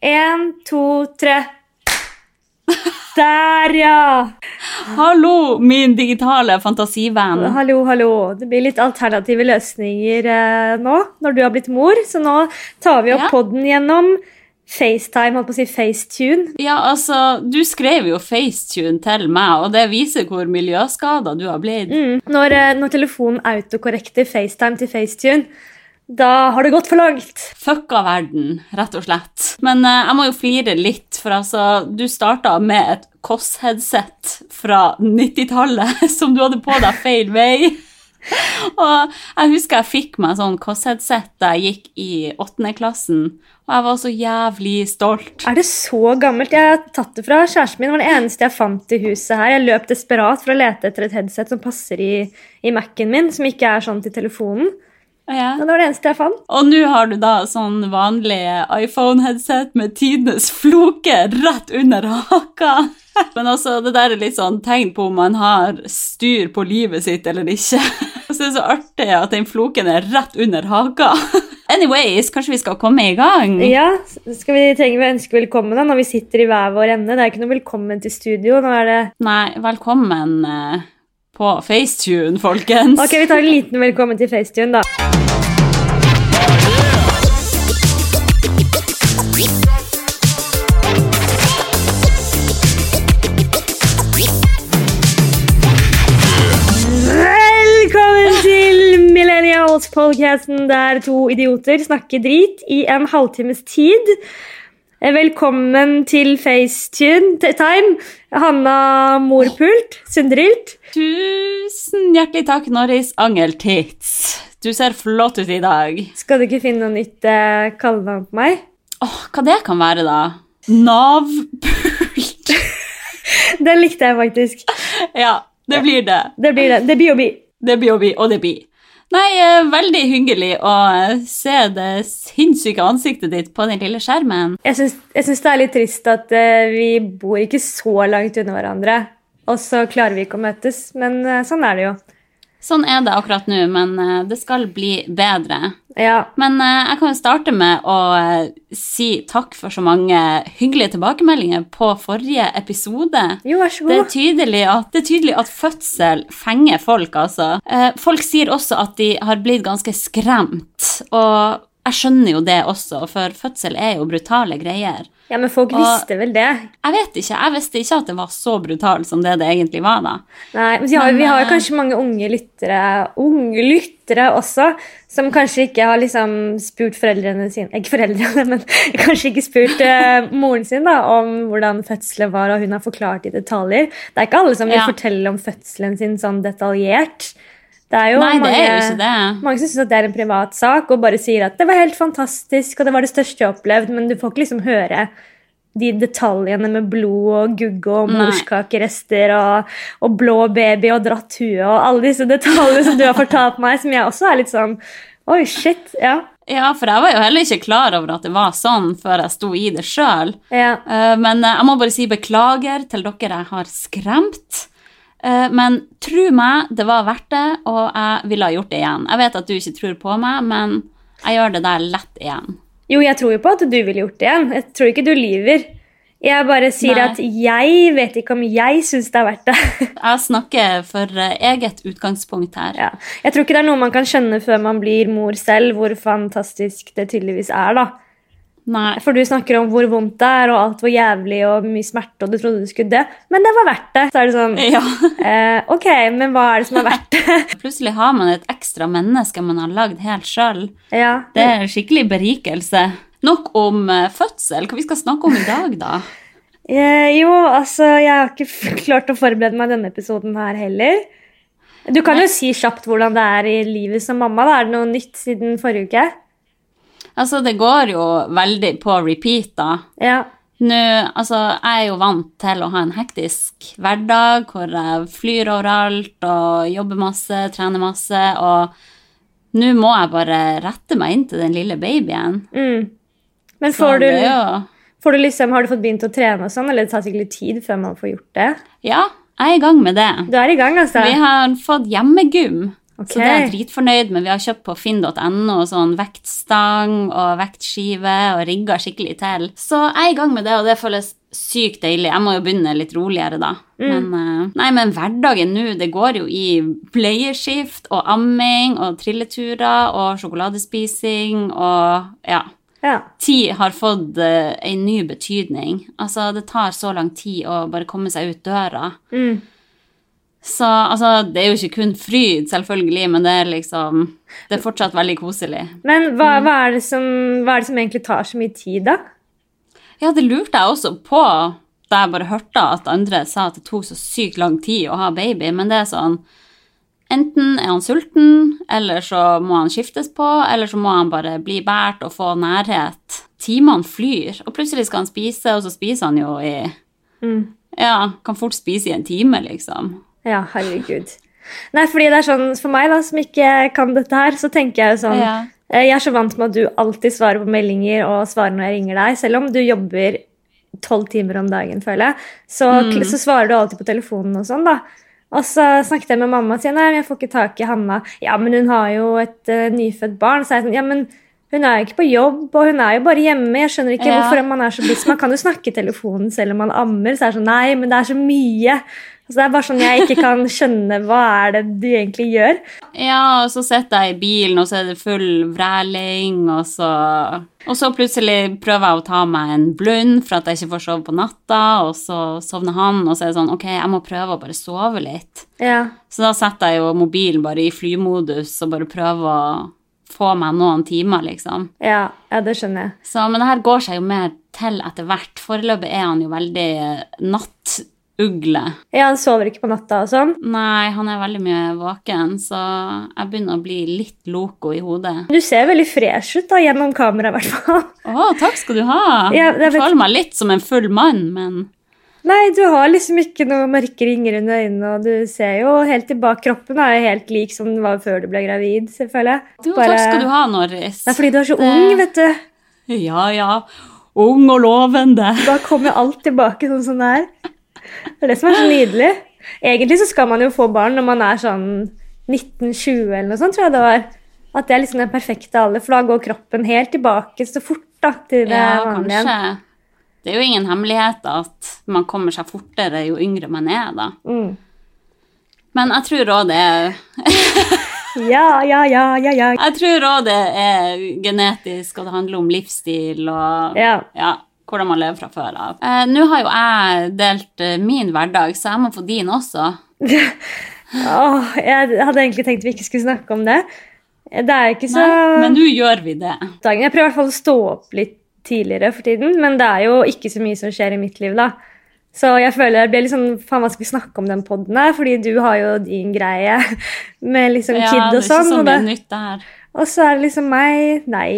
Én, to, tre. Der, ja! Hallo, min digitale fantasivenn. Hallo, hallo. Det blir litt alternative løsninger eh, nå når du har blitt mor, så nå tar vi opp Ja. podden gjennom FaceTime, holdt på å si FaceTune. Ja, altså, du skrev jo FaceTune til meg, og det viser hvor miljøskada du har blitt. Mm. Når, eh, når telefonen autokorrekter FaceTime til FaceTune, da har det gått for langt. Fucka verden, rett og slett. Men uh, jeg må jo flire litt, for altså, du starta med et Koss-headset fra 90-tallet som du hadde på deg feil vei. Og jeg husker jeg fikk meg sånn Koss-headset da jeg gikk i åttende klassen, og jeg var så jævlig stolt. Er det så gammelt? Jeg har tatt det fra kjæresten min. Det var det eneste jeg fant i huset her. Jeg løp desperat for å lete etter et headset som passer i, i Mac-en min, som ikke er sånn til telefonen. Ja. Og det var det eneste jeg fant. Og nå har du da sånn vanlig iPhone-headset med tidenes floke rett under haka. Men altså, det der er litt sånn tegn på om man har styr på livet sitt eller ikke. Så det er så artig at den floken er rett under haka. Anyways, kanskje vi skal komme i gang? Ja, skal vi trenger vi ønske velkommen da, når vi sitter i hver vår ende. Det er ikke noe velkommen til studio. Nå er det... Nei, velkommen eh, på FaceTune, folkens. Ok, vi tar en liten velkommen til FaceTune, da. Millennials-podcasten der to idioter snakker drit i en halvtimes tid. Velkommen til Facetune-time, Hanna Morpult, Sundrilt. Tusen hjertelig takk, Norris Angeltits. Du ser flott ut i dag. Skal du ikke finne noe nytt eh, kallenavn på meg? Åh, hva det kan være, da? Navpult. Den likte jeg faktisk. Ja, det blir det. Det blir det. Det blir å bli. Det blir å bli, og det blir. Nei, eh, veldig hyggelig å eh, se det sinnssyke ansiktet ditt på den lille skjermen. Jeg syns, det er litt trist at eh, vi bor ikke så langt unna hverandre. Og så klarer vi ikke å møtes. Men sånn er det jo. Sånn er det akkurat nå, men eh, det skal bli bedre. Ja. Men eh, jeg kan jo starte med å eh, si takk for så mange hyggelige tilbakemeldinger på forrige episode. Jo, vær så Det er, tydelig at, det er tydelig at fødsel fenger folk, altså. Folk sier også at de har blitt ganske skremt, og jeg skjønner jo det også, for fødsel er jo brutale greier. Ja, men folk Og- visste vel det. Jeg vet ikke, jeg visste ikke at det var så brutalt som det det egentlig var da. Nei, men vi har, Men, vi har jo kanskje mange unge lyttere, unge lyttere også, som kanskje ikke har liksom spurt foreldrene sine Ikke foreldrene, men kanskje ikke spurt eh, moren sin da, om hvordan fødselen var, og hun har forklart i detaljer. Det er ikke alle som vil Ja. fortelle om fødselen sin sånn detaljert. Det er jo Nei, det mange, er jo ikke det. mange som syns at det er en privat sak, og bare sier at det var helt fantastisk, og det var det største jeg har opplevd, men du får ikke liksom høre de detaljene med blod og gugge og morskakerester og, og blå baby og dratt hue og alle disse detaljene som du har fortalt meg, som jeg også er litt sånn Oi, shit. Ja. Ja, for jeg var jo heller ikke klar over at det var sånn før jeg sto i det sjøl. ja. Men eh, jeg må bare si beklager til dere jeg har skremt. Eh, Men tro meg, det var verdt det, og jeg ville ha gjort det igjen. Jeg vet at du ikke tror på meg, men jeg gjør det der lett igjen. Jo, jeg tror jo på at du ville gjort det igjen. Jeg tror ikke du lyver. Jeg bare sier Nei. at jeg vet ikke om jeg syns det er verdt det. Jeg snakker for eh, eget utgangspunkt her. Ja. Jeg tror ikke det er noe man kan skjønne før man blir mor selv, hvor fantastisk det tydeligvis er. da. Nei. For du snakker om hvor vondt det er, og alt hvor jævlig og mye smerte, og du trodde du skulle dø. Men det var verdt det. Så er det sånn Ja. eh, Ok, men hva er det som er verdt det? Plutselig har man et ekstra menneske man har lagd helt sjøl. ja. Det er en skikkelig berikelse. Nok om eh, fødsel. Hva vi skal snakke om i dag, da? Eh, jo, altså, jeg har ikke klart å forberede meg denne episoden her heller. Du kan jo si kjapt hvordan det er i livet som mamma. da. Er det noe nytt siden forrige uke? Altså, det går jo veldig på repeat, da. Ja. Nå, altså, jeg er jo vant til å ha en hektisk hverdag hvor jeg flyr overalt og jobber masse, trener masse, og nå må jeg bare rette meg inn til den lille babyen. Mm. Men får du, får du liksom, har du fått begynt å trene og sånn, eller det tar sikkert litt tid før man får gjort det? Ja, jeg er i gang med det. Du er i gang, altså? Vi har fått hjemmegym. Ok. Så det er jeg dritfornøyd med. Vi har kjøpt på finn.no sånn vektstang og vektskive og rigga skikkelig til. Så jeg er i gang med det, og det føles sykt deilig. Jeg må jo begynne litt roligere, da. Men, eh, nei, men hverdagen nå, det går jo i bleieskift og amming og trilleturer og sjokoladespising og ja. Ja. Tid har fått uh, en ny betydning. Altså, det tar så lang tid å bare komme seg ut døra. Mm. Så altså, det er jo ikke kun fryd, selvfølgelig, men det er liksom Det er fortsatt veldig koselig. Men hva, hva, er det som, hva er det som egentlig tar så mye tid, da? Ja, det lurte jeg også på da jeg bare hørte at andre sa at det tok så sykt lang tid å ha baby, men det er sånn Enten er han sulten, eller så må han skiftes på, eller så må han bare bli båret og få nærhet. Timene flyr, og plutselig skal han spise, og så spiser han jo i Mm. Ja, kan fort spise i en time, liksom. Ja, herregud. Nei, fordi det er sånn, For meg da, som ikke kan dette her, så tenker jeg jo sånn Ja. eh, Jeg er så vant med at du alltid svarer på meldinger og svarer når jeg ringer deg. Selv om du jobber tolv timer om dagen, føler jeg, så, Mm. så svarer du alltid på telefonen og sånn, da. Og så snakket jeg med mamma og sier nei, jeg får ikke tak i Hanna. Ja, men hun har jo et uh, nyfødt barn. Så jeg sånn, ja, men hun er jo ikke på jobb, og hun er jo bare hjemme. Jeg skjønner ikke Ja. hvorfor man er så busy. Man kan jo snakke i telefonen selv om man ammer. Så er det sånn, nei, men det er så mye. Altså, det er bare sånn jeg ikke kan skjønne hva er det du egentlig gjør. Ja, og så sitter jeg i bilen, og så er det full vræling, og så Og så plutselig prøver jeg å ta meg en blund for at jeg ikke får sove på natta, og så sovner han, og så er det sånn Ok, jeg må prøve å bare sove litt. Ja, Så da setter jeg jo mobilen bare i flymodus og bare prøver å få meg noen timer, liksom. ja, ja det skjønner jeg. Så, men det her går seg jo mer til etter hvert. Foreløpig er han jo veldig nattugle. Ja, han sover ikke på natta og sånn. Nei, han er veldig mye våken, så jeg begynner å bli litt loco i hodet. Du ser veldig fresh ut da, gjennom kamera, i hvert fall. Å, takk skal du ha. Ja, jeg vet- føler meg litt som en full mann, men Nei, du har liksom ikke noe mørke ringer under øynene, og du ser jo helt tilbake. Kroppen er jo helt lik som den var før du ble gravid, selvfølgelig. jo, takk skal du ha, Norris. Det er fordi du er så Det- ung, vet du. Ja, ja. Ung og lovende. Da kommer alt tilbake sånn som det er. Det er det som er så nydelig. Egentlig så skal man jo få barn når man er sånn 1920 eller noe sånt, tror jeg det var. At det er liksom den perfekte alder, for da går kroppen helt tilbake så fort da, til det Ja, vanlige. kanskje. Det er jo ingen hemmelighet at man kommer seg fortere jo yngre man er, da. Mm. Men jeg tror òg det er Ja, ja, ja, ja, ja. Jeg tror òg det er genetisk, og det handler om livsstil og Ja. Hvordan man lever fra før av. Eh, Nå har jo jeg delt eh, min hverdag, så jeg må få din også. oh, jeg hadde egentlig tenkt vi ikke skulle snakke om det. Det er ikke så Nei, men nå gjør vi det. dagen. Jeg prøver i hvert fall å stå opp litt tidligere for tiden, men det er jo ikke så mye som skjer i mitt liv, da. Så jeg føler det blir litt sånn, faen hva skal vi snakke om den podden her, fordi du har jo din greie med liksom Ja, kid det og er sånn. ikke så Og, mye det, nytt der. og så er det liksom meg, nei.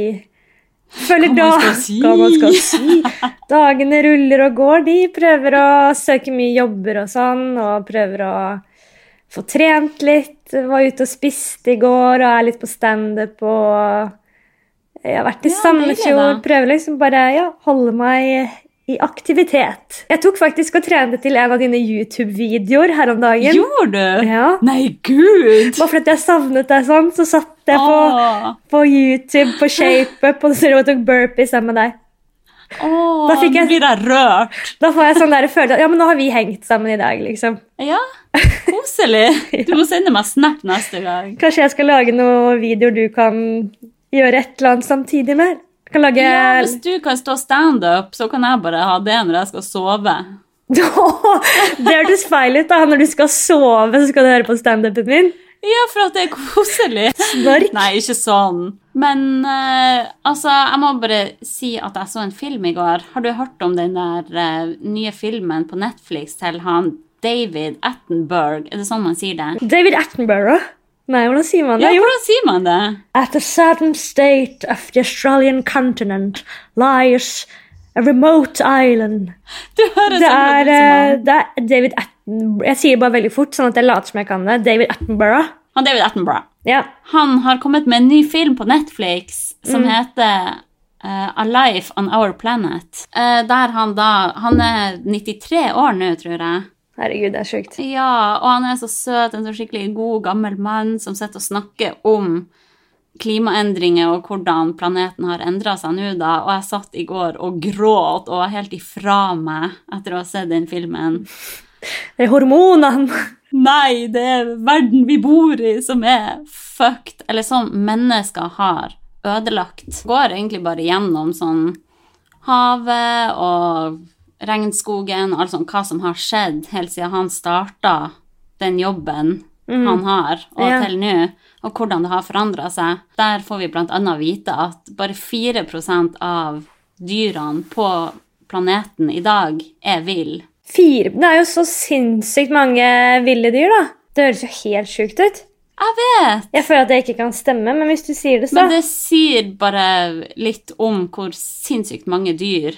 Føler Hva man si. hva man skal si. Dagene ruller og går, de prøver å søke mye jobber og sånn, og prøver å få trent litt. Var ute og spiste i går, og er litt på standup og Jeg har vært i Ja, Sandefjord. Prøver liksom bare ja, holde meg i aktivitet. Jeg tok faktisk og trente til en av dine YouTube-videoer her om dagen. Gjorde du? Ja. Nei, gud! Bare fordi jeg savnet deg sånn, så satt jeg på, på YouTube på ShapeUp og så tok burpees sammen med deg. åh, Da fikk jeg- blir jeg rørt. Da får jeg sånn der følelse at ja, men nå har vi hengt sammen i dag, liksom. Ja, koselig. Du må sende meg snap neste gang. Kanskje jeg skal lage noen videoer du kan gjøre et eller annet samtidig med? Kan lage Ja, Hvis du kan stå standup, så kan jeg bare ha det når jeg skal sove. Det hørtes feil ut, da. Når du skal sove, så skal du høre på standupen min. Ja, for at det er koselig. Snork. Nei, ikke sånn. Men uh, altså, jeg må bare si at jeg så en film i går. Har du hørt om den der uh, nye filmen på Netflix til han David Attenberg? Er det sånn man sier det? David Attenborough. Nei, hvordan sier man det? Ja, hvordan sier man det? At a certain state of the Australian continent lies a remote island. Du høres Det er, ut som eh, han. det er David Attenborough Jeg sier det bare veldig fort, sånn at jeg later som jeg kan det. David Attenborough. Han David Attenborough. Ja. Han har kommet med en ny film på Netflix som Mm. heter uh, A Life on Our Planet. Uh, der han da Han er 93 år nå, tror jeg. Herregud, det er sjukt. Ja, og han er så søt, en så skikkelig god, gammel mann som sitter og snakker om klimaendringer og hvordan planeten har endra seg nå, da. Og jeg satt i går og gråt og var helt ifra meg etter å ha sett den filmen. Det er hormonene! Nei, det er verden vi bor i som er fucked, eller som mennesker har ødelagt. Går egentlig bare gjennom sånn havet og regnskogen altså hva som har skjedd helt siden han starta den jobben han har, og Ja. til nå, og hvordan det har forandra seg. Der får vi annet vite at bare 4% av dyrene på planeten i dag er vill. Fire Det er jo så sinnssykt mange ville dyr, da. Det høres jo helt sjukt ut. Jeg vet! Jeg føler at det ikke kan stemme, men hvis du sier det, så Men det sier bare litt om hvor sinnssykt mange dyr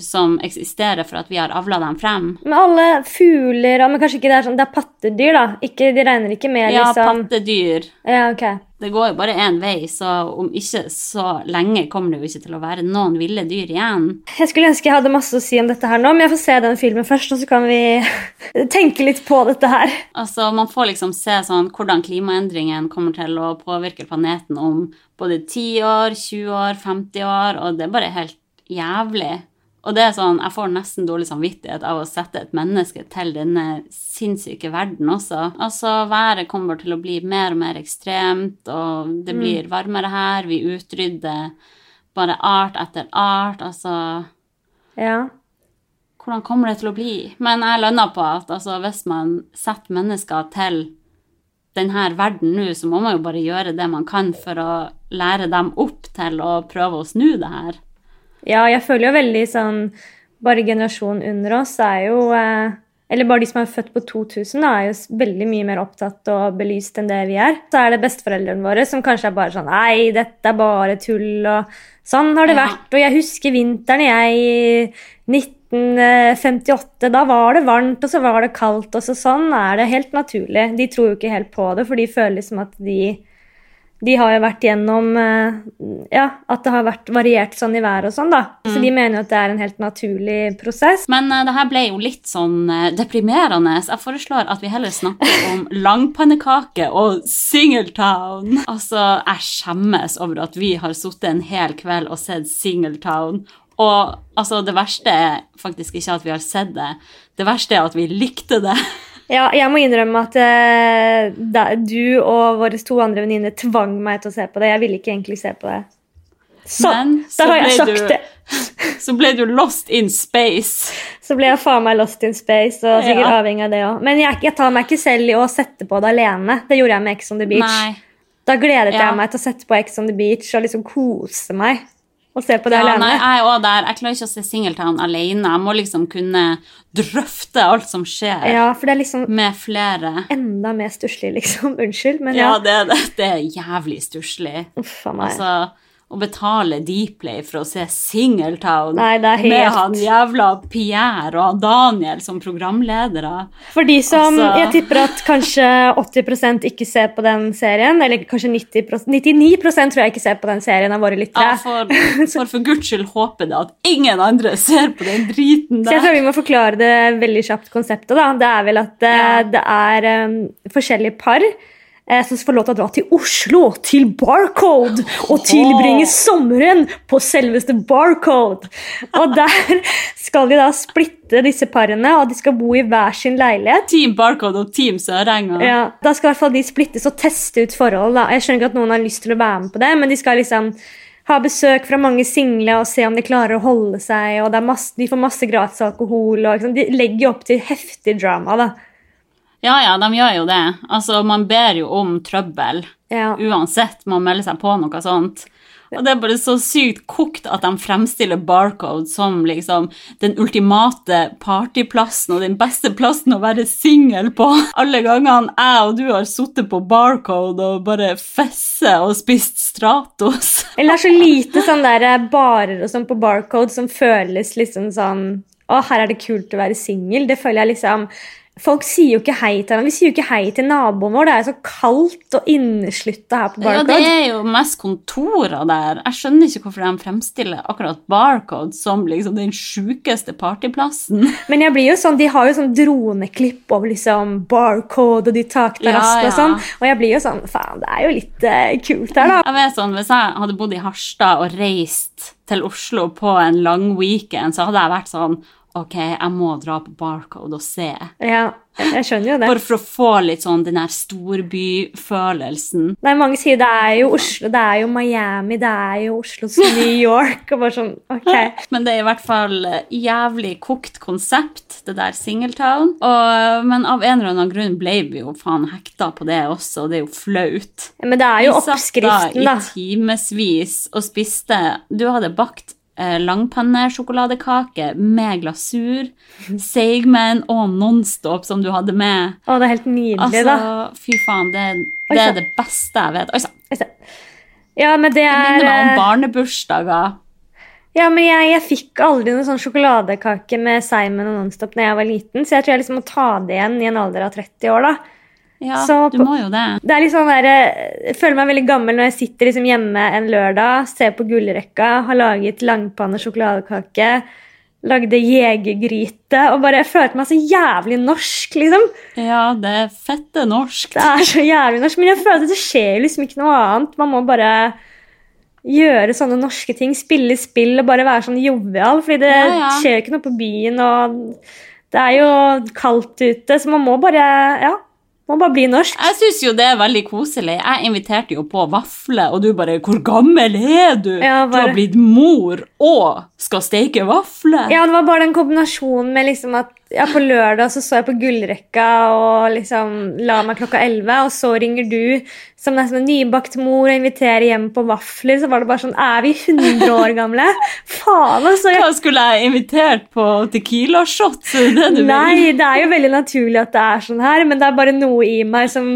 som eksisterer for at vi har avla dem frem. Men alle fugler Men kanskje ikke det er sånn Det er pattedyr, da. Ikke, de regner ikke med Ja, liksom pattedyr. Ja, ok. Det går jo bare én vei, så om ikke så lenge kommer det jo ikke til å være noen ville dyr igjen. Jeg skulle ønske jeg hadde masse å si om dette her nå, men jeg får se den filmen først, og så kan vi tenke litt på dette her. Altså, Man får liksom se sånn hvordan klimaendringen kommer til å påvirke planeten om både 10 år, 20 år, 50 år, og det er bare helt jævlig. Og det er sånn, Jeg får nesten dårlig samvittighet av å sette et menneske til denne sinnssyke verden også. Altså, Været kommer til å bli mer og mer ekstremt, og det blir varmere her. Vi utrydder bare art etter art. Altså Ja. hvordan kommer det til å bli? Men jeg landa på at altså, hvis man setter mennesker til denne verden nå, så må man jo bare gjøre det man kan for å lære dem opp til å prøve å snu det her. Ja, jeg føler jo veldig sånn Bare generasjonen under oss er jo eh, Eller bare de som er født på 2000, da, er jo veldig mye mer opptatt og belyst enn det vi er. Så er det besteforeldrene våre som kanskje er bare sånn Nei, dette er bare tull, og sånn har det Ja. vært. Og jeg husker vinteren jeg i 1958. Da var det varmt, og så var det kaldt, og så sånn er det helt naturlig. De tror jo ikke helt på det, for de føler liksom at de de har jo vært gjennom eh, Ja, at det har vært variert sånn i været og sånn, da. Så de mener jo at det er en helt naturlig prosess. Men uh, det her ble jo litt sånn uh, deprimerende. Så jeg foreslår at vi heller snakker om langpannekake og Singletown. Altså, jeg skjemmes over at vi har sittet en hel kveld og sett Singletown. Og altså, det verste er faktisk ikke at vi har sett det. Det verste er at vi likte det. Ja, jeg må innrømme at eh, da, du og våre to andre venninner tvang meg til å se på det. Jeg ville ikke egentlig se på det. Så, Men så har jeg sagt du- det. Så ble du lost in space. Så ble jeg faen meg lost in space, og sikkert Ja. avhengig av det òg. Men jeg, jeg tar meg ikke selv i å sette på det alene. Det gjorde jeg med Ex on the Beach. Nei. Da gledet Ja. jeg meg til å sette på Ex on the Beach og liksom kose meg. Og se på det Ja, alene. nei, jeg er også der. Jeg klarer ikke å se Singletown alene. Jeg må liksom kunne drøfte alt som skjer, Ja, for det er liksom med flere. enda mer stusslig, liksom. Unnskyld, men Ja, ja. det, det, det er jævlig stusslig. Uff a meg. Altså, å betale Deepplay for å se Singletown Nei, med han jævla Pierre og Daniel som programledere. For de som Altså- Jeg tipper at kanskje 80% ikke ser på den serien. Eller kanskje 90 99% tror jeg ikke ser på den serien av våre lyttere. Ja, for, for for guds skyld håper det at ingen andre ser på den driten Så jeg tror vi må forklare det veldig kjapt konseptet. da. Det er vel at eh, Ja. det er um, forskjellige par som får lov til å dra til Oslo, til Barcode, og tilbringe sommeren på selveste Barcode. Og der skal de da splitte disse parene, og de skal bo i hver sin leilighet. Team Barcode og Team Sørenga. Ja, Da skal i hvert fall de splittes og teste ut forhold. da. Jeg skjønner ikke at noen har lyst til å være med på det, men de skal liksom ha besøk fra mange single og se om de klarer å holde seg. og masse, De får masse gratis alkohol. og liksom, De legger opp til heftig drama. da. Ja, ja, de gjør jo det. Altså, man ber jo om trøbbel Ja. uansett man melder seg på noe sånt. Og det er bare så sykt kokt at de fremstiller Barcode som liksom den ultimate partyplassen og den beste plassen å være singel på. Alle gangene jeg og du har sittet på Barcode og bare fesse og spist Stratos. Eller det er så lite sånn der eh, barer og sånn på Barcode som føles liksom sånn Å, her er det kult å være singel. Det føler jeg liksom Folk sier jo ikke hei til hverandre. Vi sier jo ikke hei til naboen vår. Det er så kaldt og inneslutta her på Barcode. Ja, det er jo mest kontorer der. Jeg skjønner ikke hvorfor de fremstiller akkurat Barcode som liksom den sjukeste partyplassen. Men jeg blir jo sånn, de har jo sånn droneklipp over liksom Barcode og de takterrassene Ja, ja. og sånn. Og jeg blir jo sånn Faen, det er jo litt uh, kult her, da. Jeg vet sånn, Hvis jeg hadde bodd i Harstad og reist til Oslo på en lang weekend, så hadde jeg vært sånn Ok, jeg må dra på Barcode og se. Ja, jeg skjønner jo det. Bare for å få litt sånn den der storbyfølelsen. Nei, mange sier det er jo Oslo, det er jo Miami, det er jo Oslos New York. Og bare sånn, ok. Men det er i hvert fall jævlig kokt konsept, det der Singletown. Og, men av en eller annen grunn ble vi jo faen hekta på det også, og det er jo flaut. Men det er jo oppskriften, da. Vi satt da i timevis og spiste Du hadde bakt langpannesjokoladekake med glasur, Seigman og Nonstop som du hadde med. Å, det er helt nydelig, Altså, da. fy faen, det, det er det beste jeg vet. Oi sann. Ja, men det Det er minner meg om eh, barnebursdager. Ja, men jeg, jeg fikk aldri noen sånn sjokoladekake med Seigman og Nonstop da jeg var liten, så jeg tror jeg liksom må ta det igjen i en alder av 30 år, da. Ja, Så du må jo det. Det er litt sånn der, Jeg føler meg veldig gammel når jeg sitter liksom hjemme en lørdag, ser på gullrekka, har laget langpanne sjokoladekake, lagde jegergryte og bare følte meg så jævlig norsk, liksom. Ja, det er fette norsk. Det er så jævlig norsk, men jeg føler at det skjer liksom ikke noe annet. Man må bare gjøre sånne norske ting, spille spill og bare være sånn jovial, fordi det Ja, ja. skjer jo ikke noe på byen, og det er jo kaldt ute, så man må bare, ja, må bare bli norsk. Jeg syns jo det er veldig koselig. Jeg inviterte jo på vafler, og du bare 'Hvor gammel er du?' Ja, Du har blitt mor og skal steke vafler. Ja, det var bare den kombinasjonen med liksom at ja, på lørdag så så jeg på gullrekka og liksom la meg klokka 11, og så ringer du som nesten en nybakt mor og inviterer hjem på vafler, så var det bare sånn Er vi 100 år gamle? Faen, altså. Jeg, Hva skulle jeg invitert på vil? nei, det er jo veldig naturlig at det er sånn her, men det er bare noe i meg som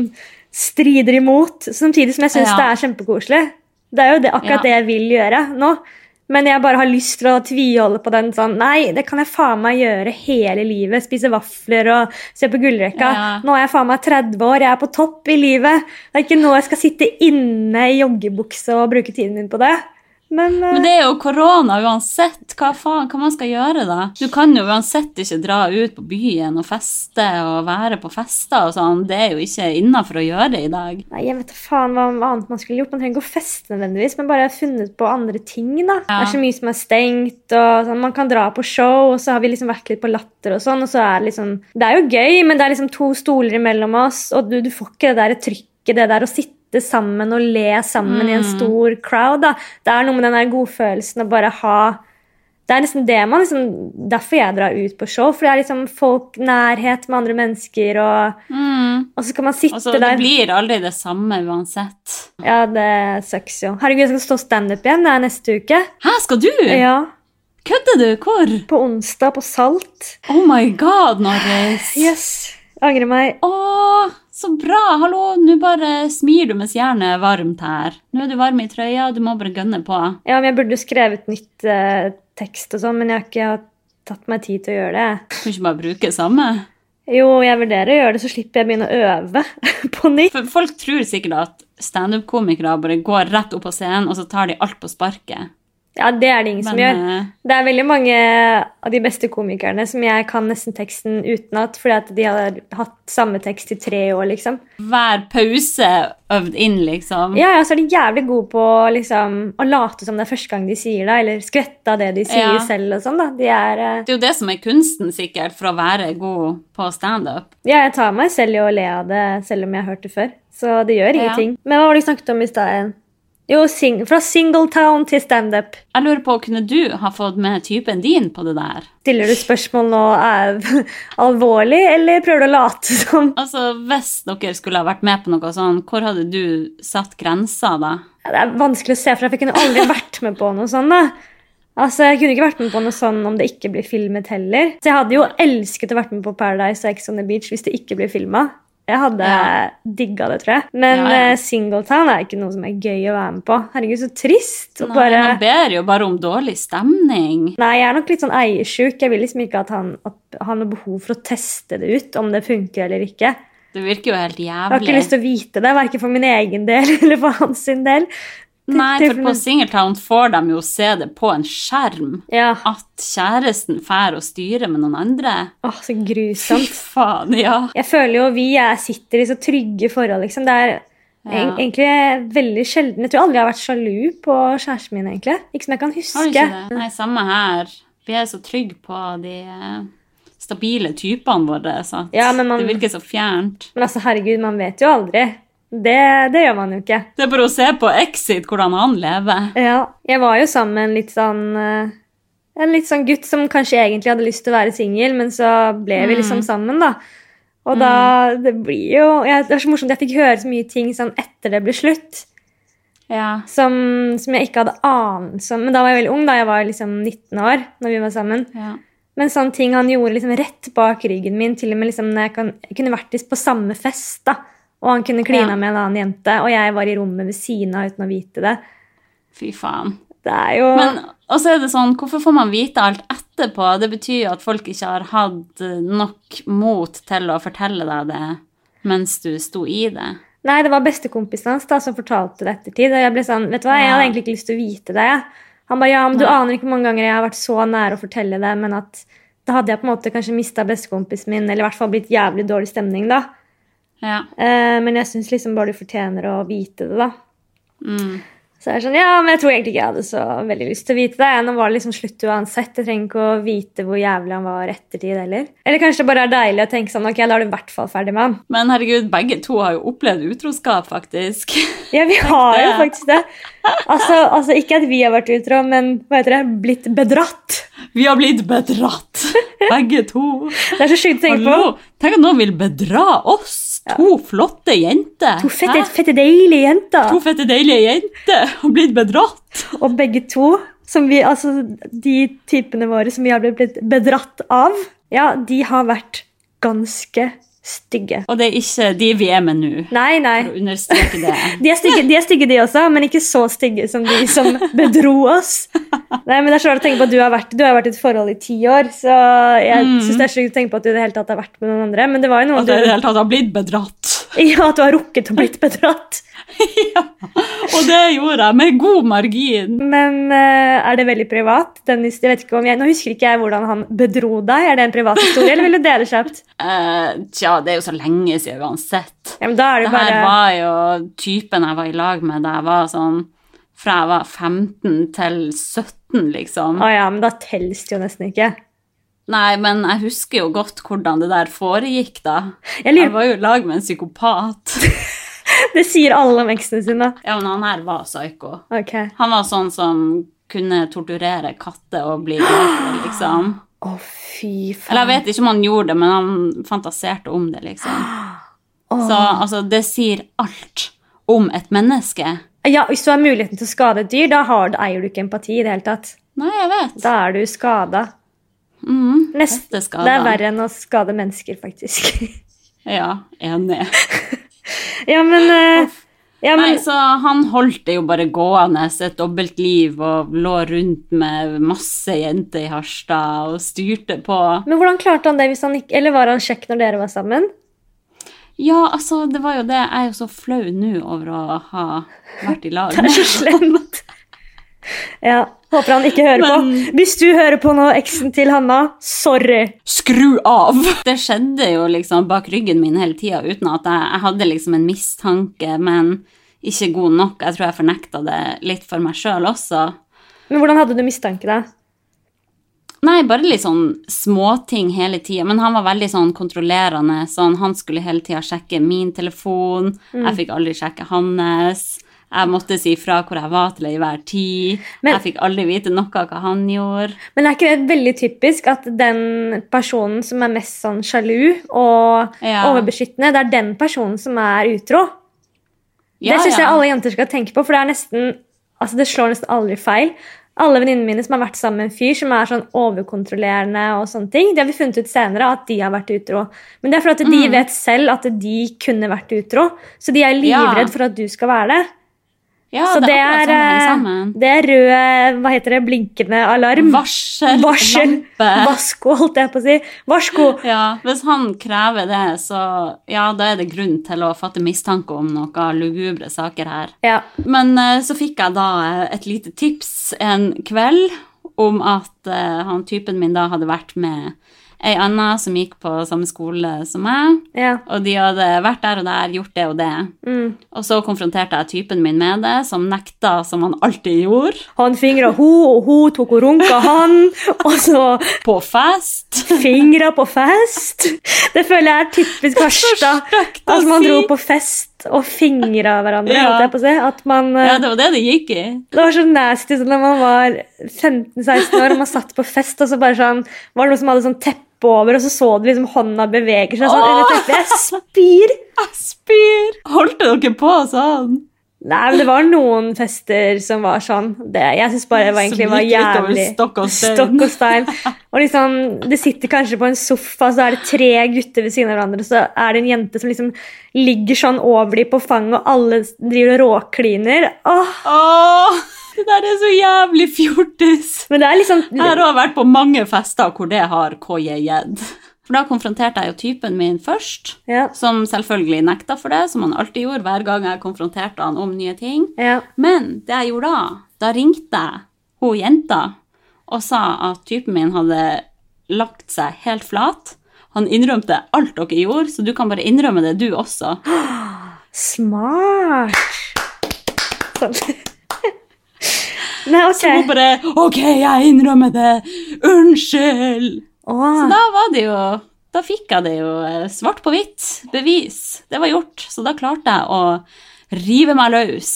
strider imot, samtidig som jeg syns Ja. det er kjempekoselig. Det er jo det, akkurat Ja. det jeg vil gjøre nå. Men jeg bare har lyst til å tviholde på den sånn Nei, det kan jeg faen meg gjøre hele livet. Spise vafler og se på gullrekka. Ja. Nå er jeg faen meg 30 år, jeg er på topp i livet. Det er ikke nå jeg skal sitte inne i joggebukse og bruke tiden min på det. Men, uh... Men det er jo korona uansett. Hva faen hva man skal gjøre da? Du kan jo uansett ikke dra ut på byen og feste og være på fester og sånn. Det er jo ikke innafor å gjøre i dag. Nei, jeg vet da faen hva annet man skulle gjort. Man trenger ikke å feste nødvendigvis, men bare funnet på andre ting. da. Det er så mye som er stengt, og sånn, man kan dra på show, og så har vi liksom vært litt på latter og sånn, og så er det liksom Det er jo gøy, men det er liksom to stoler imellom oss, og du, du får ikke det der trykket, det der å sitte sammen og le sammen i en Mm. stor crowd. da. Det er noe med den der godfølelsen å bare ha det er liksom det man liksom, Derfor jeg drar ut på show. For det er liksom folk, nærhet med andre mennesker, og, Mm. og så kan man sitte Altså, der det blir aldri det samme uansett. ja, det sucks jo. Herregud, jeg skal stå standup igjen. Det er neste uke. Hæ, skal du? Ja, Kødder du? Hvor? På onsdag på Salt. Oh my god, Norris. Yes. Angrer meg. Å, så bra! Hallo, nå bare smir du mens jernet er varmt her. Nå er du varm i trøya, du må bare gønne på. Ja, men Jeg burde jo skrevet nytt eh, tekst og sånn, men jeg har ikke tatt meg tid til å gjøre det. Kan du ikke bare bruke samme? Jo, jeg vurderer å gjøre det, så slipper jeg å begynne å øve på nytt. For folk tror sikkert at standup-komikere bare går rett opp på scenen, og så tar de alt på sparket. Ja, det er det ingen som gjør. eh, Det er veldig mange av de beste komikerne som jeg kan nesten teksten utenat, fordi at de har hatt samme tekst i tre år, liksom. hver pause øvd inn, liksom. Ja, ja, så er de jævlig gode på liksom, å late som det er første gang de sier det, eller skvette av det de sier Ja. selv og sånn, da. De er uh... Det er jo det som er kunsten, sikkert, for å være god på standup. Ja, jeg tar meg selv i å le av det, selv om jeg har hørt det før. Så det gjør Ja. ingenting. Men hva var det du snakket om i stad? Jo, sing fra Singletown til standup. Jeg lurer på, kunne du ha fått med typen din på det der? Stiller du spørsmål nå er alvorlig, eller prøver du å late som? Altså, Hvis dere skulle ha vært med på noe sånn, hvor hadde du satt grensa da? Det er vanskelig å se for for jeg kunne aldri vært med på noe sånt. da. Altså, Jeg kunne ikke vært med på noe sånn om det ikke blir filmet heller. Så jeg hadde jo elsket å vært med på Paradise og Ex on the Beach hvis det ikke blir filma. Jeg hadde Ja. digga det, tror jeg. Men Ja, ja. eh, Singletown er ikke noe som er gøy å være med på. Herregud, så trist. Nei, bare... Han ber jo bare om dårlig stemning. Nei, jeg er nok litt sånn eiersjuk. Jeg vil liksom ikke at han at han har behov for å teste det ut, om det funker eller ikke. Det virker jo helt jævlig. Jeg har ikke lyst til å vite det, verken for min egen del eller for hans sin del. Nei, for på Singletown får de jo se det på en skjerm. Ja, At kjæresten fær og styrer med noen andre. åh, så grusomt. Fy faen, ja. Jeg føler jo vi er, sitter i så trygge forhold, liksom. Det er Ja. egentlig veldig sjelden. Jeg tror aldri jeg har vært sjalu på kjæresten min, egentlig. Ikke som jeg kan huske. Har du ikke det? Nei, samme her. Vi er så trygge på de eh, stabile typene våre, så Ja, men man- det virker så fjernt. Men altså, herregud, man vet jo aldri. Det, det gjør man jo ikke. Det er bare å se på Exit hvordan han lever. Ja, jeg var jo sammen med en litt sånn eh, En litt sånn gutt som kanskje egentlig hadde lyst til å være singel, men så ble vi liksom sammen, da. Og da Det blir jo jeg, Det var så morsomt. Jeg fikk høre så mye ting sånn etter det ble slutt, Ja. som, som jeg ikke hadde anelse om. Men da var jeg veldig ung, da. Jeg var liksom 19 år når vi var sammen. ja. Men sånne ting han gjorde liksom rett bak ryggen min, til og med liksom når jeg, kan, jeg kunne vært på samme fest, da. Og han kunne klina Ja. med en annen jente, og jeg var i rommet ved siden av uten å vite det. Fy faen. Det er jo Men også er det sånn, hvorfor får man vite alt etterpå? Det betyr jo at folk ikke har hatt eh, nok mot til å fortelle deg det mens du sto i det. Nei, det var bestekompisen hans da, som fortalte det ettertid. Og jeg ble sånn, vet du hva, jeg hadde egentlig ikke lyst til å vite det. Han ba, ja, men du aner ikke hvor mange ganger jeg har vært så nær å fortelle det, men at da hadde jeg på en måte kanskje mista bestekompisen min, eller i hvert fall blitt jævlig dårlig stemning, da. Ja. Eh, men jeg syns liksom bare du fortjener å vite det, da. Mm. Så jeg er sånn, ja, men jeg tror egentlig ikke jeg hadde så veldig lyst til å vite det. Nå var det liksom slutt uansett. Jeg trenger ikke å vite hvor jævlig han var ettertid heller. Eller kanskje det bare er deilig å tenke sånn, ok, da er du i hvert fall ferdig med han. Men herregud, begge to har jo opplevd utroskap, faktisk. Ja, vi har jo faktisk det. Altså, altså ikke at vi har vært utro, men hva heter det? Blitt bedratt. Vi har blitt bedratt, begge to. Det er så sjukt å tenke på. Tenk at noen vil bedra oss, to flotte jenter. To fette, fette deilige jenter. To fette deilige jenter har blitt bedratt. Og begge to, som vi, altså de typene våre som vi har blitt bedratt av, ja, de har vært ganske stygge. Og det er ikke de vi er med nå, Nei, nei. for å understreke det. De er, stygge, de er stygge, de også, men ikke så stygge som de som bedro oss. Nei, men det er så rart å tenke på at Du har vært, du har vært i et forhold i ti år, så jeg Mm. synes det er sjukt å tenke på at du i det hele tatt har vært med noen andre. Men det var jo noen At jeg i det hele tatt har blitt bedratt. ja, at du har rukket å blitt bedratt. ja. Og det gjorde jeg med god margin. Men uh, er det veldig privat? Den, jeg vet ikke om jeg, nå husker ikke jeg hvordan han bedro deg. Er det en privat historie, eller vil du dele kjapt? Eh, tja, det er jo så lenge siden uansett. Ja, det her bare var jo typen jeg var i lag med da jeg var sånn fra jeg var 15 til 17, liksom. Å ja, men da telles det jo nesten ikke. Nei, men jeg husker jo godt hvordan det der foregikk, da. Jeg Jeg var jo i lag med en psykopat. Det sier alle om eksene sine. Ja, men han her var psyko. Okay. Han var sånn som kunne torturere katter og bli glad liksom. Å, fy faen. Eller jeg vet ikke om han gjorde det, men han fantaserte om det, liksom. Oh. Så altså, det sier alt om et menneske. Ja, Hvis du har muligheten til å skade et dyr, da, har, da eier du ikke empati i det hele tatt. Nei, jeg vet. Da er du skada. Mm, Neste dette det er verre enn å skade mennesker, faktisk. Ja, enig. ja, men, eh, ja, Nei, så han holdt det jo bare gående, et dobbeltliv, og lå rundt med masse jenter i Harstad og styrte på. Men hvordan klarte han det hvis han ikke Eller var han kjekk når dere var sammen? Ja, altså, det var jo det. Jeg er jo så flau nå over å ha vært i lag Det er så slemt. Ja, Håper han ikke hører Men- på. Hvis du hører på nå, eksen til Hanna, sorry. Skru av! Det skjedde jo liksom bak ryggen min hele tida uten at jeg, jeg hadde liksom en mistanke, men ikke god nok. Jeg tror jeg fornekta det litt for meg sjøl også. Men hvordan hadde du mistanke, da? Nei, bare litt sånn småting hele tida. Men han var veldig sånn kontrollerende. Sånn, han skulle hele tida sjekke min telefon. Jeg fikk aldri sjekke hans. Jeg måtte si fra hvor jeg var til enhver tid. Men- jeg fikk aldri vite noe av hva han gjorde. Men er ikke det veldig typisk at den personen som er mest sånn sjalu og Ja. overbeskyttende, det er den personen som er utro? Ja, det syns jeg alle jenter skal tenke på, for det er nesten Altså, det slår nesten aldri feil alle venninnene mine som har vært sammen med en fyr som er sånn overkontrollerende, og sånne ting, det har vi funnet ut senere at de har vært utro. Men det er fordi at de Mm. vet selv at de kunne vært utro, så de er Ja. livredd for at du skal være det. Ja, så det det er sånn det eh, er rød hva heter det, blinkende alarm. Varsel, Varsel. Varsko, holdt jeg på å si. Varsko. Ja, hvis han krever det, så ja, da er det grunn til å fatte mistanke om noen lugubre saker her. Ja. Men eh, så fikk jeg da eh, et lite tips en kveld om at uh, han typen min da hadde vært med ei anna som gikk på samme skole som meg, ja. og de hadde vært der og der, gjort det og det. Mm. Og så konfronterte jeg typen min med det, som nekta som han alltid gjorde, Han fingra ho, og hun tok og runka han. Og så på fest. fingra på fest. Det føler jeg er typisk Harstad. At man dro på fest og fingra hverandre. Ja. si. Man, Ja, det var det det gikk i. det var så nasty sånn da man var 15-16 år og man satt på fest, og så bare sånn, var det noen som hadde sånn teppe over, og så så du liksom hånda beveger seg sånn. Eller tenkte jeg spyr. Jeg spyr! Holdt dere på sånn? Nei, men det var noen fester som var sånn. Det, jeg syns bare det var, egentlig var jævlig stokk og stein. Og. Og liksom, det sitter kanskje på en sofa, så er det tre gutter ved siden av hverandre, så er det en jente som liksom ligger sånn over de på fanget, og alle driver og råkliner. Åh, Åh, det der er så jævlig fjortis. men det er liksom Jeg har også vært på mange fester hvor det har koiet. For da konfronterte jeg jo typen min først, ja, som selvfølgelig nekta for det, som han alltid gjorde hver gang jeg konfronterte han om nye ting. ja. Men det jeg gjorde da, da ringte jeg hun jenta og sa at typen min hadde lagt seg helt flat. Han innrømte alt dere gjorde, så du kan bare innrømme det, du også. Smart. Sånn. Nei, Så hun bare OK, jeg innrømmer det. Unnskyld. Så da var det jo Da fikk jeg det jo eh, svart på hvitt. Bevis. Det var gjort. Så da klarte jeg å rive meg løs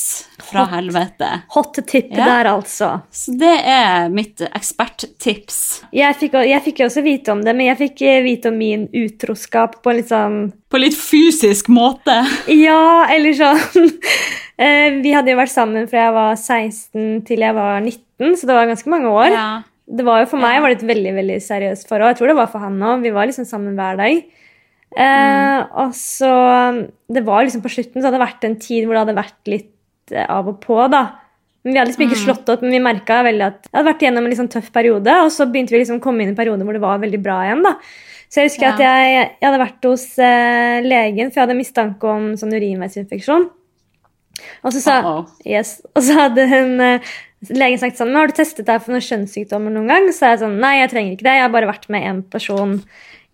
fra Hot. helvete. hot tip Ja. der, altså. Så det er mitt eksperttips. Jeg fikk, jeg fikk også vite om det, men jeg fikk eh, vite om min utroskap på litt sånn På litt fysisk måte. Ja, eller sånn eh, Vi hadde jo vært sammen fra jeg var 16 til jeg var 19, så det var ganske mange år. Ja. Det var jo For meg var det et veldig veldig seriøst forhold. Jeg tror det var for han òg. Vi var liksom sammen hver dag. Eh, og så Det var liksom på slutten så hadde det vært en tid hvor det hadde vært litt eh, av og på, da. Men Vi hadde liksom ikke Mm. slått opp, men vi merka veldig at jeg hadde vært gjennom en liksom tøff periode. Og så begynte vi liksom å komme inn i en periode hvor det var veldig bra igjen. da. Så jeg husker Ja. at jeg, jeg hadde vært hos eh, legen, for jeg hadde mistanke om sånn urinveisinfeksjon. Og så sa, Uh-oh. yes, og så hadde hun, eh, legen sagt sånn, men har du testet deg for noen kjønnssykdommer noen gang? Så jeg sånn, nei, jeg trenger ikke det. Jeg har bare vært med en person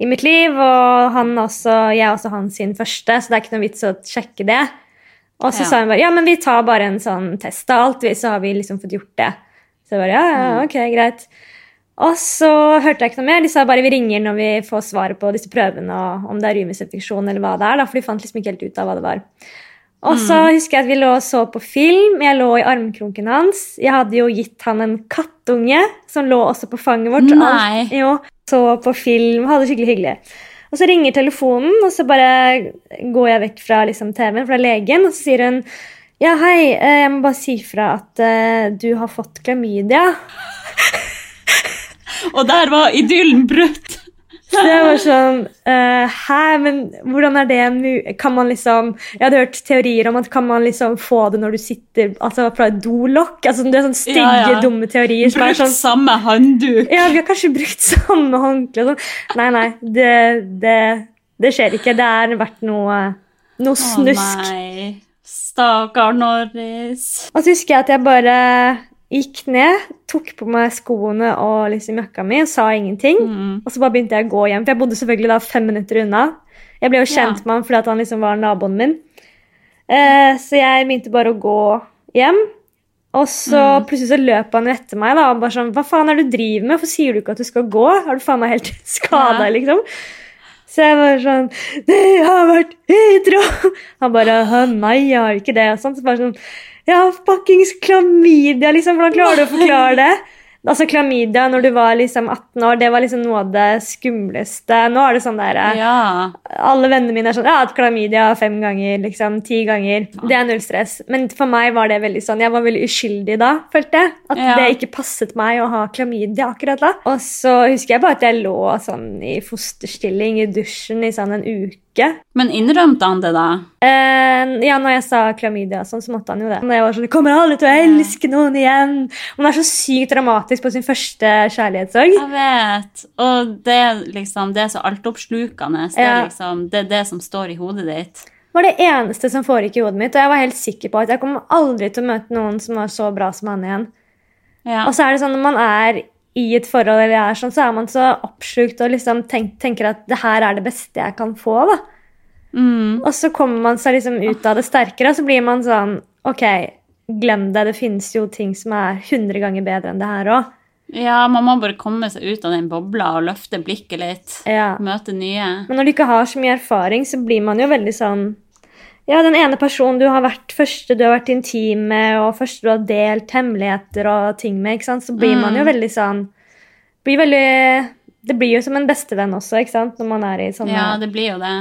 i mitt liv, og han også, jeg er også hans sin første, så det er ikke noe vits å sjekke det. Og så Ja. sa hun bare, ja, men vi tar bare en sånn test av alt, så har vi liksom fått gjort det. Så jeg bare, ja, ja, Mm. ok, greit. Og så hørte jeg ikke noe mer. De sa bare vi ringer når vi får svaret på disse prøvene, og om det er rymesinfeksjon eller hva det er, da, for de fant liksom ikke helt ut av hva det var. Og så Mm. husker jeg at vi lå og så på film. Jeg lå i armkroken hans. Jeg hadde jo gitt han en kattunge som lå også på fanget vårt. Nei. Alt, jo, så på film, hadde det skikkelig hyggelig. Og så ringer telefonen, og så bare går jeg vekk fra liksom, TV-en, fra legen, og så sier hun ja, hei, eh, jeg må bare si fra at uh, du har fått klamydia. Og der var idyllen brutt. Så det var sånn uh, Hæ, men hvordan er det Kan man liksom Jeg hadde hørt teorier om at kan man liksom få det når du sitter altså fra et dolokk? Altså, det er sånne stygge, Ja, ja. dumme teorier. er Brukt sånn samme håndduk. Ja, vi har kanskje brukt samme håndkle. Sånn. Nei, nei, det, det, det skjer ikke. Det er vært noe, noe Å snusk. nei. Stakkar Norris. Og så husker jeg at jeg bare gikk ned, tok på meg skoene og liksom jakka mi og sa ingenting. Mm. Og så bare begynte jeg å gå hjem, for jeg bodde selvfølgelig da fem minutter unna. Jeg ble jo kjent Ja. med han fordi at han liksom var naboen min. Eh, så jeg begynte bare å gå hjem. Og så Mm. plutselig så løp han etter meg da, og bare sånn Hva faen er det du driver med? Hvorfor sier du ikke at du skal gå? Er du faen meg helt skada, Ja. liksom? Så jeg var sånn Det har vært utro! Han bare Nei, jeg har ikke det. Og sånn. Så bare sånn Ja, fuckings klamydia, liksom. Hvordan klarer du å forklare det? Altså Klamydia når du var liksom 18 år, det var liksom noe av det skumleste. Nå er det sånn der eh, Ja. Alle vennene mine er sånn Jeg har hatt klamydia fem ganger, liksom. Ti ganger. Det er null stress. Men for meg var det veldig sånn Jeg var veldig uskyldig da, følte jeg. At Ja. det ikke passet meg å ha klamydia akkurat da. Og så husker jeg bare at jeg lå sånn i fosterstilling i dusjen i sånn en uke. Men innrømte han det, da? Eh, ja, når jeg sa klamydia, sånn, så måtte han jo det. Jeg var sånn, 'Kommer aldri til å elske noen igjen'. Han er så sykt dramatisk på sin første kjærlighetssorg. Jeg vet. Og det, liksom, det er så altoppslukende. Det, Ja. liksom, det er det som står i hodet ditt. var det eneste som foregikk i hodet mitt, og jeg var helt sikker på at jeg kommer aldri til å møte noen som var så bra som han igjen. Ja. Og så er det sånn når man er i et forhold, eller er sånn, så er man så oppslukt og liksom tenk, tenker at det her er det beste jeg kan få. da. Mm. Og så kommer man seg liksom ut av det sterkere, og så blir man sånn Ok, glem det. Det finnes jo ting som er 100 ganger bedre enn det her òg. ja, man må bare komme seg ut av den bobla og løfte blikket litt. Ja. Møte nye. Men når du ikke har så mye erfaring, så blir man jo veldig sånn Ja, den ene personen du har vært første du har vært intim med, og første du har delt hemmeligheter og ting med, ikke sant, så blir man jo veldig sånn blir veldig, Det blir jo som en bestevenn også, ikke sant, når man er i sånne Ja, det blir jo det.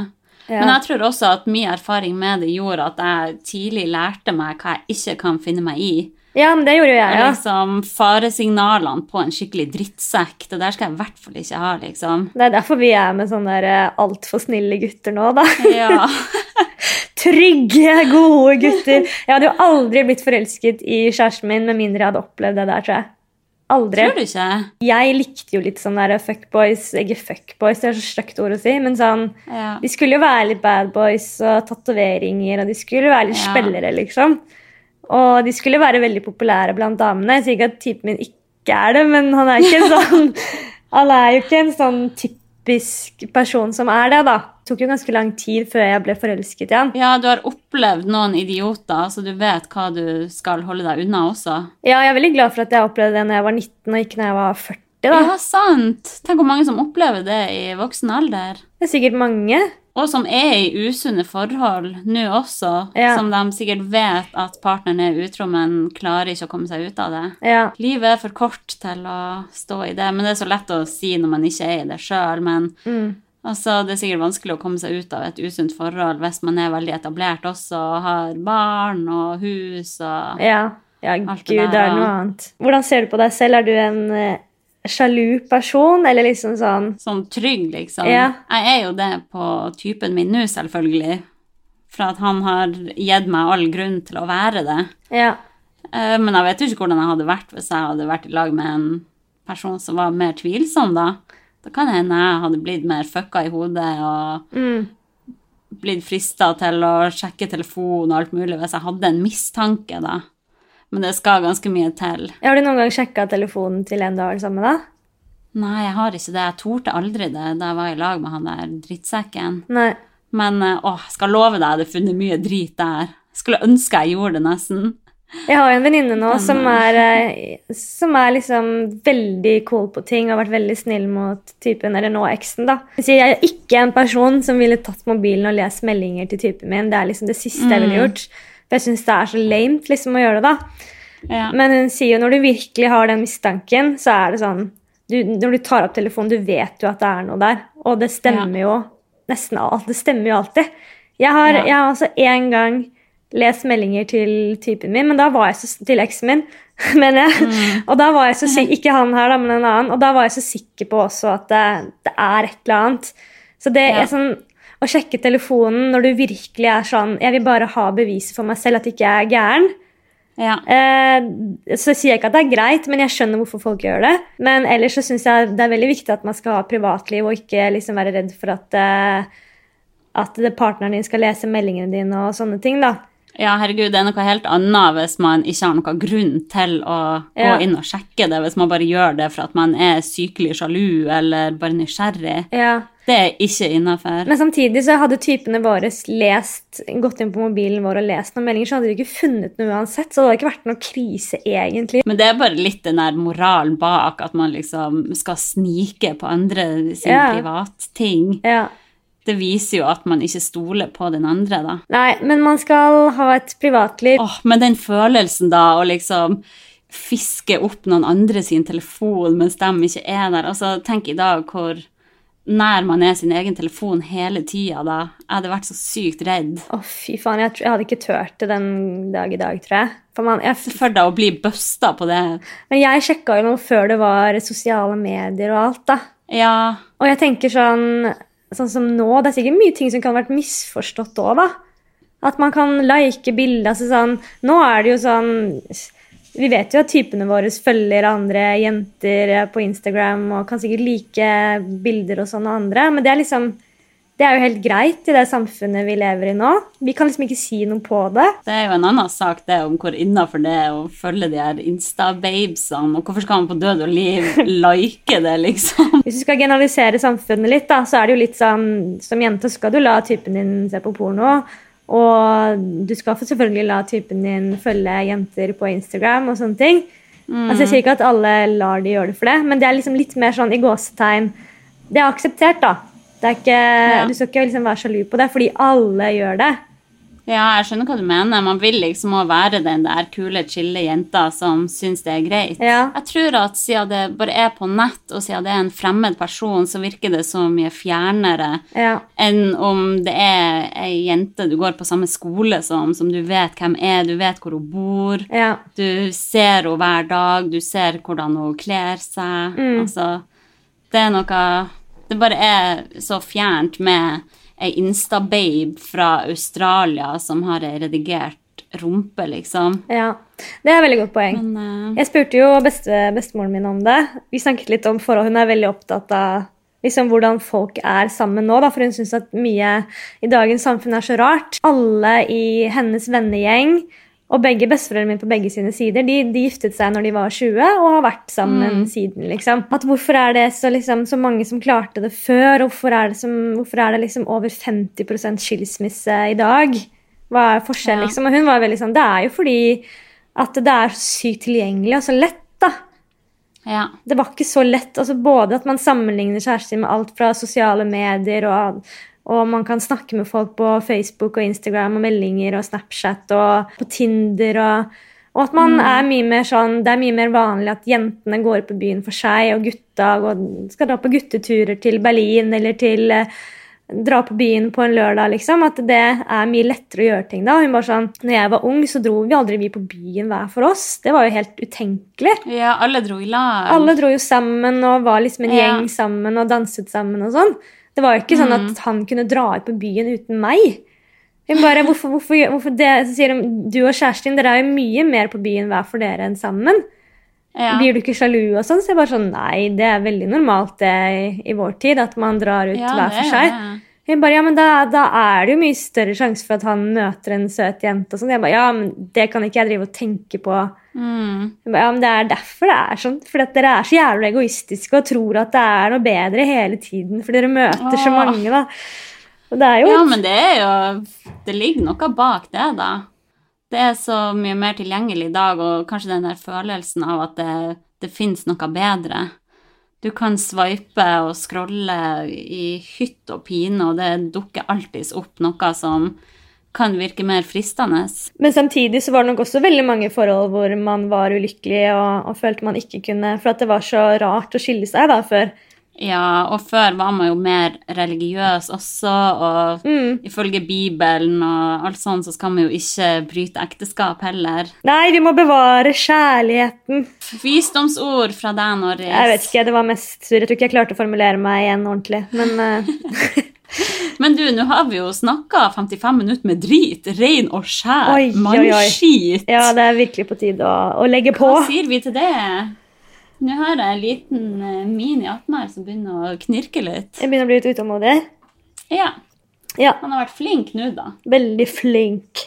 Ja. Men jeg tror også at mye erfaring med det gjorde at jeg tidlig lærte meg hva jeg ikke kan finne meg i. Ja, men det gjorde jo jeg, ja. liksom Faresignalene på en skikkelig drittsekk, det der skal jeg i hvert fall ikke ha, liksom. Det er derfor vi er med sånne altfor snille gutter nå, da. Ja. Trygge, gode gutter. Jeg hadde jo aldri blitt forelsket i kjæresten min med mindre jeg hadde opplevd det der, tror jeg. Aldri. Tror du ikke? Jeg likte jo litt sånn der fuckboys Ikke fuckboys, det er så stygt ord å si, men sånn Ja. De skulle jo være litt bad boys og tatoveringer, og de skulle være litt Ja. spillere, liksom. Og de skulle være veldig populære blant damene. Jeg sier ikke at typen min ikke er det, men han er ikke sånn Han er jo ikke en sånn typisk person som er det, da. Det tok jo ganske lang tid før jeg ble forelsket i han. ja, du har opplevd noen idioter, så du vet hva du skal holde deg unna også. Ja, jeg er veldig glad for at jeg opplevde det når jeg var 19, og ikke når jeg var 40. da. Ja, sant. Tenk hvor mange som opplever det i voksen alder. Det er sikkert mange. Og som er i usunne forhold nå også, Ja. som de sikkert vet at partneren er utro, men klarer ikke å komme seg ut av det. Ja. Livet er for kort til å stå i det, men det er så lett å si når man ikke er i det sjøl. Men Mm. altså, det er sikkert vanskelig å komme seg ut av et usunt forhold hvis man er veldig etablert også og har barn og hus og Ja, ja Alt det gud, det er noe annet. Hvordan ser du på deg selv? Er du en eh, sjalu person, eller liksom sånn sånn trygg, liksom. Ja. Jeg er jo det på typen min nå, selvfølgelig. For at han har gitt meg all grunn til å være det. Ja. Eh, Men jeg vet jo ikke hvordan jeg hadde vært hvis jeg hadde vært i lag med en person som var mer tvilsom, da. Da kan det hende jeg hadde blitt mer fucka i hodet og Mm. blitt frista til å sjekke telefonen og alt mulig hvis jeg hadde en mistanke, da. Men det skal ganske mye til. Har du noen gang sjekka telefonen til en du har sammen med? da? Nei, jeg har ikke det. Jeg torde aldri det da jeg var i lag med han der drittsekken. Nei. Men å, åh, jeg skal love deg, jeg hadde funnet mye drit der. Skulle ønske jeg gjorde det, nesten. Jeg har jo en venninne nå som er, eh, som er liksom veldig cool på ting og har vært veldig snill mot typen, eller nå eksen, da. Jeg sier jeg er ikke en person som ville tatt mobilen og lest meldinger til typen min. Det er liksom det siste jeg ville gjort. For jeg syns det er så lame liksom, å gjøre det, da. Ja. Men hun sier jo når du virkelig har den mistanken, så er det sånn du, Når du tar opp telefonen, du vet jo at det er noe der. Og det stemmer jo nesten alt. Det stemmer jo alltid. Jeg har, Ja. jeg har altså én gang lest meldinger til typen min, men da var jeg så, til eksen min. Men jeg, Og da var jeg så sikker, Ikke han her, da, men en annen. Og da var jeg så sikker på også at det, det er et eller annet. Så det Ja. er sånn å sjekke telefonen når du virkelig er sånn Jeg vil bare ha beviset for meg selv at ikke jeg er gæren. Ja. Eh, så sier jeg ikke at det er greit, men jeg skjønner hvorfor folk gjør det. Men ellers så syns jeg det er veldig viktig at man skal ha privatliv og ikke liksom være redd for at, eh, at partneren din skal lese meldingene dine og sånne ting. da. Ja, herregud, det er noe helt annet hvis man ikke har noen grunn til å gå Ja. inn og sjekke det, hvis man bare gjør det for at man er sykelig sjalu eller bare nysgjerrig. Ja. Det er ikke innafor. Men samtidig så hadde typene våre lest, gått inn på mobilen vår og lest noen meldinger, så hadde de ikke funnet noe uansett. Så det hadde ikke vært noe krise, egentlig. Men det er bare litt den der moralen bak at man liksom skal snike på andre sin Ja. privatting. Ja. Det viser jo at man ikke stoler på den andre, da. Nei, men man skal ha et privatliv. Åh, men den følelsen da, å liksom fiske opp noen andre sin telefon mens de ikke er der. Altså, tenk i dag hvor nær man er sin egen telefon hele tida da. Jeg hadde vært så sykt redd. Å, fy faen. Jeg, jeg hadde ikke turt det den dag i dag, tror jeg. For man, jeg for deg å bli busta på det. men jeg sjekka jo noe før det var sosiale medier og alt, da. Ja, Og jeg tenker sånn, sånn som nå, det er sikkert mye ting som kan ha vært misforstått òg, da. At man kan like bilder. Altså sånn, nå er det jo sånn Vi vet jo at typene våre følger andre jenter på Instagram og kan sikkert like bilder og sånn av andre, men det er liksom det er jo helt greit i det samfunnet vi lever i nå. Vi kan liksom ikke si noe på det. det er jo en annen sak det om hvor innafor det er å følge de her Insta-babesene, og hvorfor skal man på død og liv like det, liksom? Hvis du skal generalisere samfunnet litt, da, så er det jo litt sånn Som jente skal du la typen din se på porno. Og du skal selvfølgelig la typen din følge jenter på Instagram og sånne ting. Altså, jeg sier ikke at alle lar de gjøre det for det, men det er liksom litt mer sånn i gåsetegn Det er akseptert, da. Det ikke, Du skal ikke liksom være sjalu på det, fordi alle gjør det. Ja, jeg skjønner hva du mener. Man vil liksom òg være den der kule, chille jenta som syns det er greit. Ja. Jeg tror at siden det bare er på nett, og siden det er en fremmed person, så virker det så mye fjernere Ja. enn om det er ei jente du går på samme skole som, som du vet hvem er, du vet hvor hun bor. ja. Du ser henne hver dag, du ser hvordan hun kler seg. Altså, det er noe Det bare er så fjernt med ei Insta-babe fra Australia som har ei redigert rumpe, liksom. ja. Det er et veldig godt poeng. Men uh... Jeg spurte jo beste, bestemoren min om det. Vi snakket litt om forhold. Hun er veldig opptatt av liksom, hvordan folk er sammen nå. Da, for hun syns at mye i dagens samfunn er så rart. Alle i hennes vennegjeng og begge besteforeldrene mine på begge sine sider de, de giftet seg når de var 20 og har vært sammen siden. liksom. At Hvorfor er det så, liksom, så mange som klarte det før? Hvorfor er det, som, hvorfor er det liksom over 50 skilsmisse i dag? Hva er forskjellen? Ja. liksom? Og hun var veldig sånn Det er jo fordi at det er så sykt tilgjengelig og så lett. da. ja. Det var ikke så lett. altså Både at man sammenligner kjærester med alt fra sosiale medier, og, og man kan snakke med folk på Facebook og Instagram og meldinger og Snapchat og på Tinder. og, og at man er mye mer sånn, Det er mye mer vanlig at jentene går på byen for seg, og gutta går, skal dra på gutteturer til Berlin eller til eh, dra på byen på en lørdag, liksom. At det er mye lettere å gjøre ting da. Hun bare sånn, når jeg var ung, så dro vi aldri vi på byen hver for oss. Det var jo helt utenkelig. ja, alle dro i lag. Alle dro jo sammen og var liksom en Ja. gjeng sammen og danset sammen og sånn. Det var jo ikke sånn at han kunne dra ut på byen uten meg. Hun bare, hvorfor, hvorfor, hvorfor det? Så sier hun, du og kjæresten dere er jo mye mer på byen hver for dere enn sammen. Ja. Blir du ikke sjalu og sånn? Så jeg bare sånn, nei, det er veldig normalt det i, vår tid, at man drar ut Ja, hver for seg. det. Hun bare, ja, men da, da er det jo mye større sjanse for at han møter en søt jente og sånn. Jeg bare, ja, men det kan ikke jeg drive og tenke på. Mm. Hun bare, Ja, men Det er derfor det er sånn. Fordi at dere er så jævlig egoistiske og tror at det er noe bedre hele tiden. Fordi dere møter så mange, da. Og det er jo Ja, men det er jo Det ligger noe bak det, da. Det er så mye mer tilgjengelig i dag, og kanskje den der følelsen av at det, det fins noe bedre. Du kan sveipe og scrolle i hytt og pine, og det dukker alltids opp noe som kan virke mer fristende. Men samtidig så var det nok også veldig mange forhold hvor man var ulykkelig og, og følte man ikke kunne For at det var så rart å skille seg da før. Ja, og før var man jo mer religiøs også, og Mm. ifølge Bibelen og alt sånt, så skal man jo ikke bryte ekteskap heller. Nei, vi må bevare kjærligheten. Visdomsord fra deg, Norris. Jeg vet ikke, det var mest surr. Jeg tror ikke jeg klarte å formulere meg igjen ordentlig. Men uh... Men du, nå har vi jo snakka 55 minutter med drit, rein og skjær, mannskit. ja, det er virkelig på tide å, å legge på. Hva sier vi til det? Nå har jeg en liten eh, mini attmed som begynner å knirke litt. Jeg begynner å bli litt utålmodig. Ja, Ja, han har vært flink nå, da. veldig flink.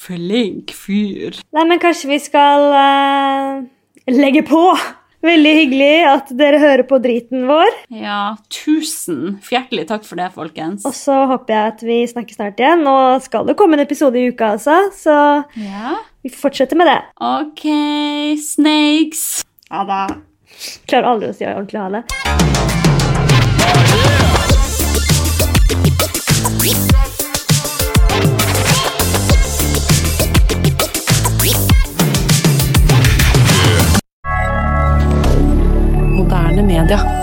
Flink fyr. Nei, men kanskje vi skal uh, legge på. Veldig hyggelig at dere hører på driten vår. Ja, tusen fjertelig takk for det, folkens. Og så håper jeg at vi snakkes snart igjen. Nå skal det komme en episode i uka, altså, så Ja, vi fortsetter med det. ok, snakes. Ja da. Klarer aldri å si ordentlig ha det. Moderne media.